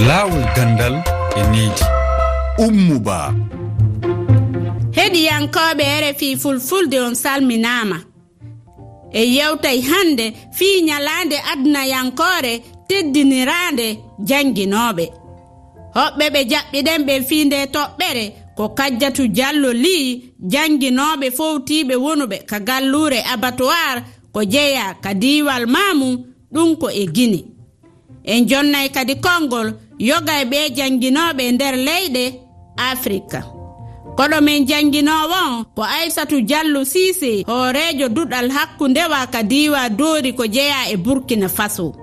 laawol gandal e needi ummuba. Heɗiyankoɓe rfi fulfulde on salminama e yewtay hande fii ñalande adunayankore teddinirande janguinoɓe hoɓɓe ɓe jaɓɓiɗen ɓe fii nde toɓɓere ko kajjatu diallo li janguinoɓe fowtiɓe wonuɓe ka gallure abatoire ko jeeya ka diwal mamum ɗum ko e guine en jonnay kadi konngol yoga e ɓe jannginoɓe nder leyɗe afrika. Koɗo min jannginowo ko aissatu diallu sise hoorejo duɗal hakkundewa ka diwa doori ko jeeya e burkina faso.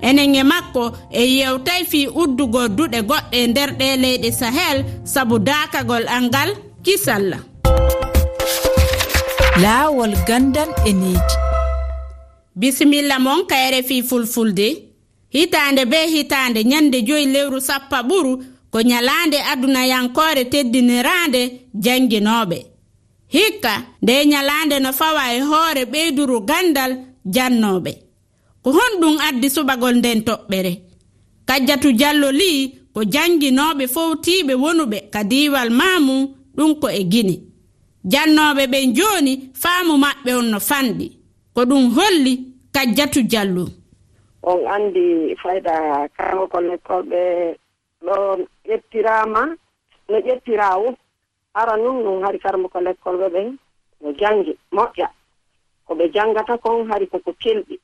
Enen e makko e yewtay fi uddugo duɗe goɗɗe nder ɗe leyɗe sahel sabu dakagol angal kisalla laawol gandan e needi. Bisimilla mon kayre fi fulfulde. hitande be hitande nyande joyi lewru sappa ɓuru ko nyalande adunayankore teddinirande janginooɓe hikka nde nyalande no fawa e hoore ɓeyduru gandal jannoɓe. Ko honɗum addi suɓagol nden toɓɓere. Kajjatu diallo li ko janginooɓe fowtiɓe wonuɓe ka diwal mamum ɗum ko e gine jannoɓe ɓen joni faamu maɓɓe on no fanɗi. Ko ɗum holli kajjatu jallu on anndi fayda kangokol lekkolɓe ɗo ƴettirama no ƴettirawo. Ara nun non hari karmoko lekkolɓe ɓen no jangi moƴƴa. Koɓe jangata kon hari koko kelɗi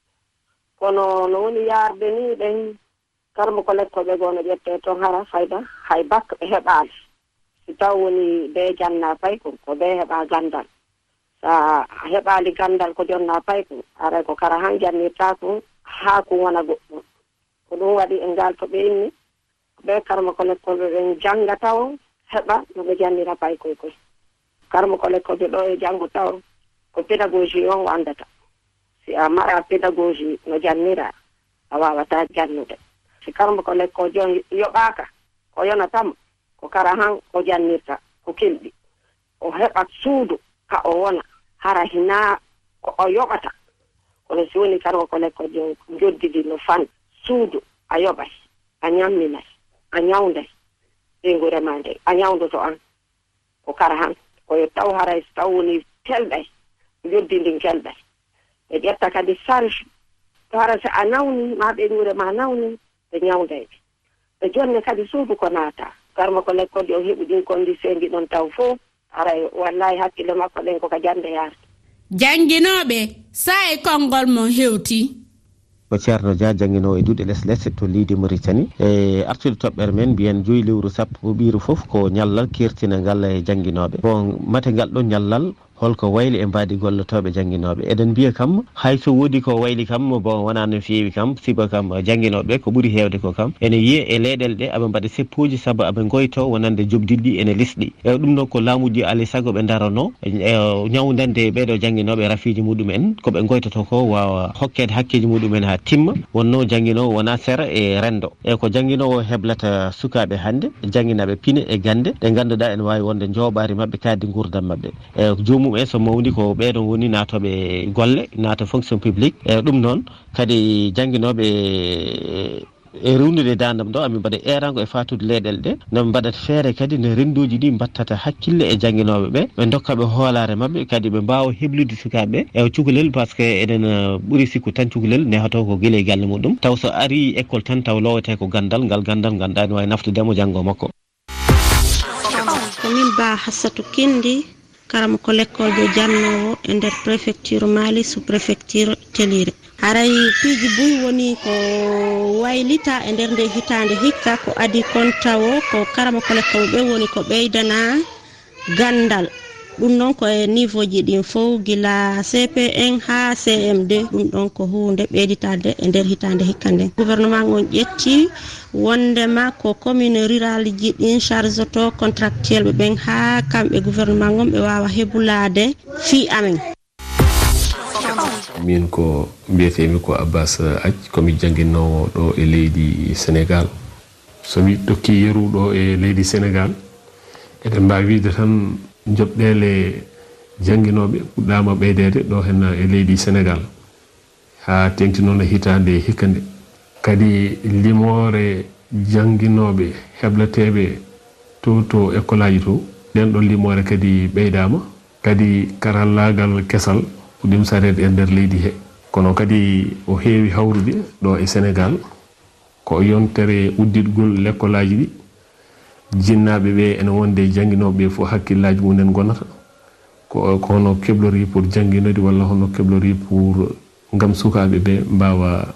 kono no woni yarde ni ɓen karmoko lekkolɓe goo no ƴette toon hara fayda hay bakka ɓe heɓaali si taw woni be janna paykon ko be heɓa gandal. Sa a heɓaali gandal ko jonna paykon aray ko kara han jannirta kon haa ko wona goɗɗum ko ɗum waɗi e ngal to ɓe inni ɓe karma ko lekkolɓe ɓen jannga taw heɓa no ɓe janndira pay koye koye karma ko lekkolɓe ɗo e janngo taw ko pédagogie on wandata si a mara pédagogie no jannira a wawata jannude si karma ko lekko jon yoɓaaka o yonatama ko kara han o jannirta ko kelɗi o heɓa suudu ka o wona hara hina ko o yoɓata. kono si woni tan ko lekko joddidi no fan. Suudu a yoɓay a ñamminay a ñawdat ɓeygurema nde a ñawdoto an ko kara han koyo taw haray so taw woni kelɗay joddindin kelɗay. Ɓe ƴetta kadi charge to hara so a nawni ma ɓeyngure ma nawni ɓe ñawday ɓe. Jonne kadi suudu ko naata. Garma ko lekkode o heɓi ɗin condition ɗi ɗon taw fof aray wallahi hakkille makko ɗen koko ka jannde yaarta jannginoɓe saa e konngol mon hewti. Ko ceerno dia jangguinowo e duuɗe less lesse to leydi maritani e artude toɓɓere men mbiyen joyi lewru sappo ɓiiru fof ko ñallal kirtina ngal e jangguinoɓe bon mate ngal ɗo ñallal holko wayli e mbaadi gollotoɓe jangguinoɓe eɗen mbiya kam hayso woodi ko wayli kam bon wona no feewi kam siba kam jangguinoɓe ko ɓuuri hewde ko kam ene yiiya e leyɗele ɗe aɓe mbaɗa seppuji saabu aɓe goyto wonande jobdilɗi ene lisɗi. E ɗum noon ko laamuji alay saago ɓe darano e, ñawdande ɓeɗo jangguinoɓe rafiji muɗumen koɓe goytoto ko wawa hokkede hakkeji muɗumen ha timma. Wonno jangguinowo wona sera e rendo e ko jangguinowo heblata sukaɓe hannde jangguinaɓe piine e gande ɗe ganduɗa ene wawi wonde jooɓari mabɓe kaadi gurdam mabɓe e jomum mum e so mawni ko ɓeɗon woni natoɓe golle nato fonction publique. E ɗum noon kadi jangguinoɓe e, e rewnude dandam ɗo amin mbaɗa erango e fatude leyɗele ɗe. Noɓe mbaɗata feere kadi no renduji ɗi battata hakkille e jangguinoɓe ɓe. Ɓe dokkaɓe hoolare mabɓe kadi ɓe mbawa heblude sukaɓe e cukalel par ce que eɗen e, ɓuuri sikku tan cukalel nehoto ko guila e galle muɗum. Taw so ari école tan taw lowete ko gandal ngal gandal ganduɗa ne wawi naftudemo e janggo makko. Komin ba hassatou kindi karama ko lekkojo jannowo e nder préfecture mali sous préfecture telire haray piiji buy woni ko waylita e nder nde hitande hikka ko adi kon tawo ko karama ko lekkowo ɓe woni ko ɓeydana gandal. ɗum noon ko e niveau ji ɗin fof gila cpn ha cmd ɗum ɗon ko hunde ɓeyditade e nder hitande hikka nden gouvernement on ƴetti wondema ko commune rural ji ɗin charge to contractuel ɓe ɓen ha kamɓe gouvernement on ɓe wawa hebulade fi amen. Min ko mbiyetemi ko abbas aj komi jangguinowo ɗo e leydi sénégal. Somi tokki yeruɗo e leydi sénégal eɗen mbawi wiide tan joɓɗele jangguinoɓe puɗɗama ɓeydede ɗo henna e leydi sénégal. Ha tengti noon e hitande hikka nde kadi limore jannginoɓe heblateɓe to to école aji to ɗen ɗon limore kadi ɓeydama. Kadi karallagal kesal ɗum sarede e nder leydi he. Kono kadi o heewi hawrude ɗo e sénégal ko yontere udditgol l' école aji ɗi. jinnaɓe ɓe ene wonde jangguinoɓe fof hakkillaji mumen gonata ko hono keblori pour jangguinode walla hono keblori pour gam sukaɓe ɓe mbawa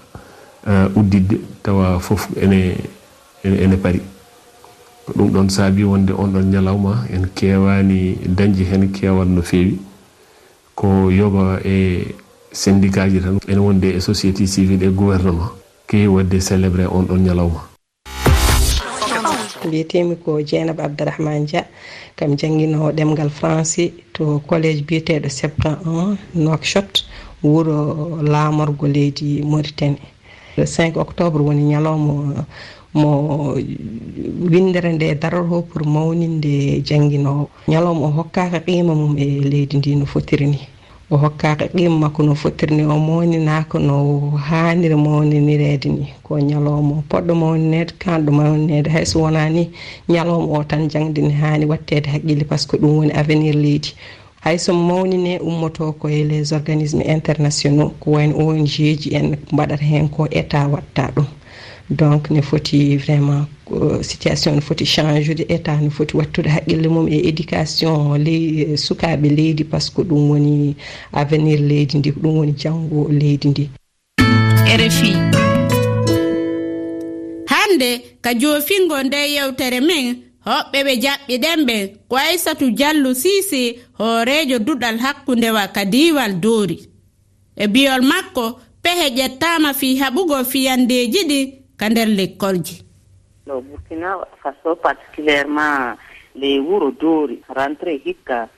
uddidde uh, tawa foof ene ene paari ko ɗum ɗon saabi wonde on ɗon ñalawma en kewani dañde hen kewal no fewi ko yoga e syndicat ji tan ene wonde e société civil e gouvernement. Kewi wadde célébré on ɗon ñalawma. mbiyetemi ko dieynaba abdourahmane dia kam jangguinowo ɗemgal français to collége biyeteɗo sepra 1 nokshot wuuro laamorgo leydi mauritanie. Le 5 octobre woni ñalawma mo windere nde daroro pour mawninde jangguinowo ñalawma o hokkaka qiima mum e leydi ndi no fotiri ni o hokkaka qimma ko no fotirni o mawninaka no haniri mawninirede ni. Ko ñalawma o poɗɗo mawninede kanɗo mawninede hayso wona ni ñalawma o tan jangde ni hani wattede haqqille par ce que ɗum woni avenir leydi. Hayso mawnine ummoto koye les organismes internationaux ko wayno ong ji en mbaɗata hen ko état watta ɗum. donc ne foti vraiment euh, situation ne foti change de état ne foti wattude haqqille mum e éducation ley euh, sukaɓe leydi par ce que ɗum woni avenir leydi ndi ko ɗum woni janggo leydi ndi. Rfi hande ka joofingo nde yewtere men hoɓɓe ɓe jaɓɓiɗen ɓe ko aissatu diallu siisi hoorejo duɗal hakkundewa ka diwal doori. E biyol makko pehe ƴettama fi haɓugo fiyandeji ɗi ka nder l'école ji ɗo burkina faso particulièrement les wuro doori rentré hikka.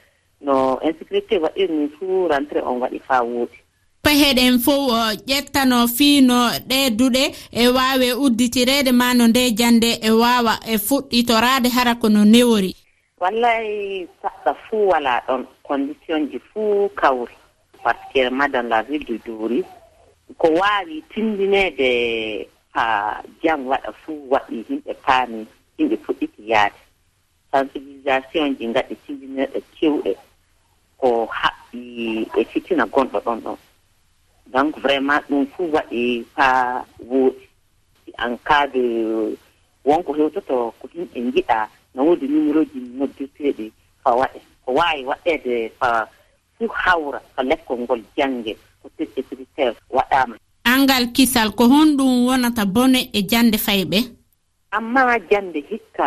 No insécurité waɗirni fuu rentré on waɗi faa wooɗi paheɗen fof ƴettano fiino ɗe duɗe e waawe udditirede ma no nde jannde e waawa e fuɗɗitoraade hara ko no newori. Wallay saɗɗa fuu walaa ɗon condition ji fuu kawri particulièrement dans la ville de douri ko waawi tindineede ha jam waɗa fuu waɗi yimɓe paami yimɓe puɗɗiti yaade. Sensibilisation ji ngaɗi tindinirɗe kewɗe ko haɓɓi e fitina gonɗo ɗon ɗon. Donc vraiment ɗum fuu waɗi haa wooti en cas de wonko hewtoto ko yimɓe njiɗa no woodi numéro ji noddirteeɗi fa waɗe. Ko waawi waɗeede fa fuu hawra ko lekkol ngol jannge ko secrétaire waɗaama. kanngal kisal ko honɗum wonata bone e jannde fayɓe? Amma jannde hikka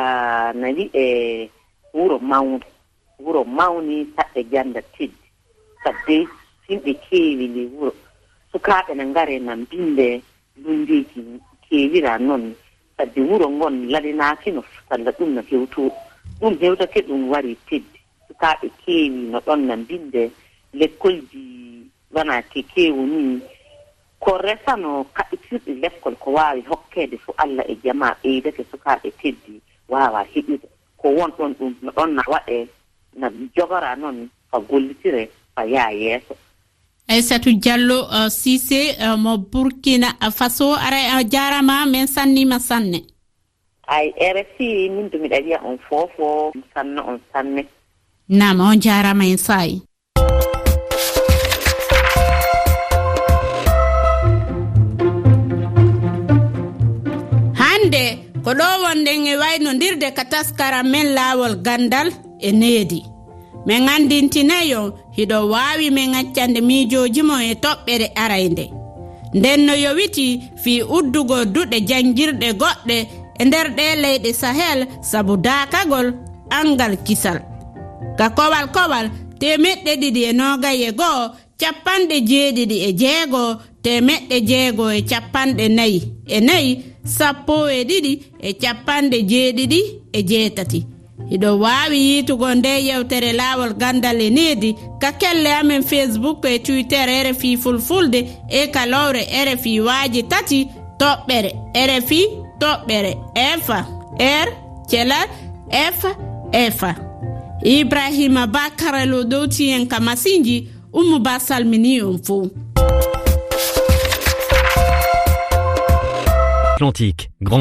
nani e wuro mawni. Wuro mawni saɗɗe jannda teddi. Sadde yimɓe keewi nde wuro. Sukaaɓe no ngare nan binde lundeeji keewira noon sadde wuro ngon laɗinaaki no salla ɗum no hewtoo ɗum hewtake ɗum wari teddi. Sukaaɓe keewi no ɗon no binde. Lekkolji wonaa ke keewu ni resa no kaɓitirɗi lekkol ko waawi hokkeede fo allah e jama ɓeydake sukaaɓe teddi waawa heɓude. Ko won ɗon ɗum no ɗon na waɗee na jogora noon fa gollitire fa yaa yeeso. Aissatou diallo uh, sisé uh, mo burkina faso ara uh, jarama min sannima sanne. Ay rfi min du miɗa wiya on fofo sanno on sanne. Nam on jarama en saayi ko ɗo wonɗen e waynodirde ka taskaram men laawol gandal e needi. Min andintinayi hiɗo waawi min accande miijooji mon e toɓɓere araynde. Nden no yowiti fii uddugo duɗe janngirɗe goɗɗe e nder ɗe leyɗe sahel sabu daakagol angal kisal. Ka kowal kowal temeɗɗe ɗiɗi e noogayi e go'o capanɗe jeeɗiɗi e jeego temeɗɗe jeego e capanɗe nayi e nayi sappo e ɗiɗi e capanɗe jeeɗiɗi e jeetati. Iɗo wawi yitugo nde yewtere lawol gandal e needi ka kelle amen facebook e twitter rfi fulfulde e kalowre rfi waji tati toɓɓere. Rfi toɓɓere. Efa r cela f efa ibrahima bakara e lo dowti ka masinji ummu ba salmini on fo Atlantique. Grand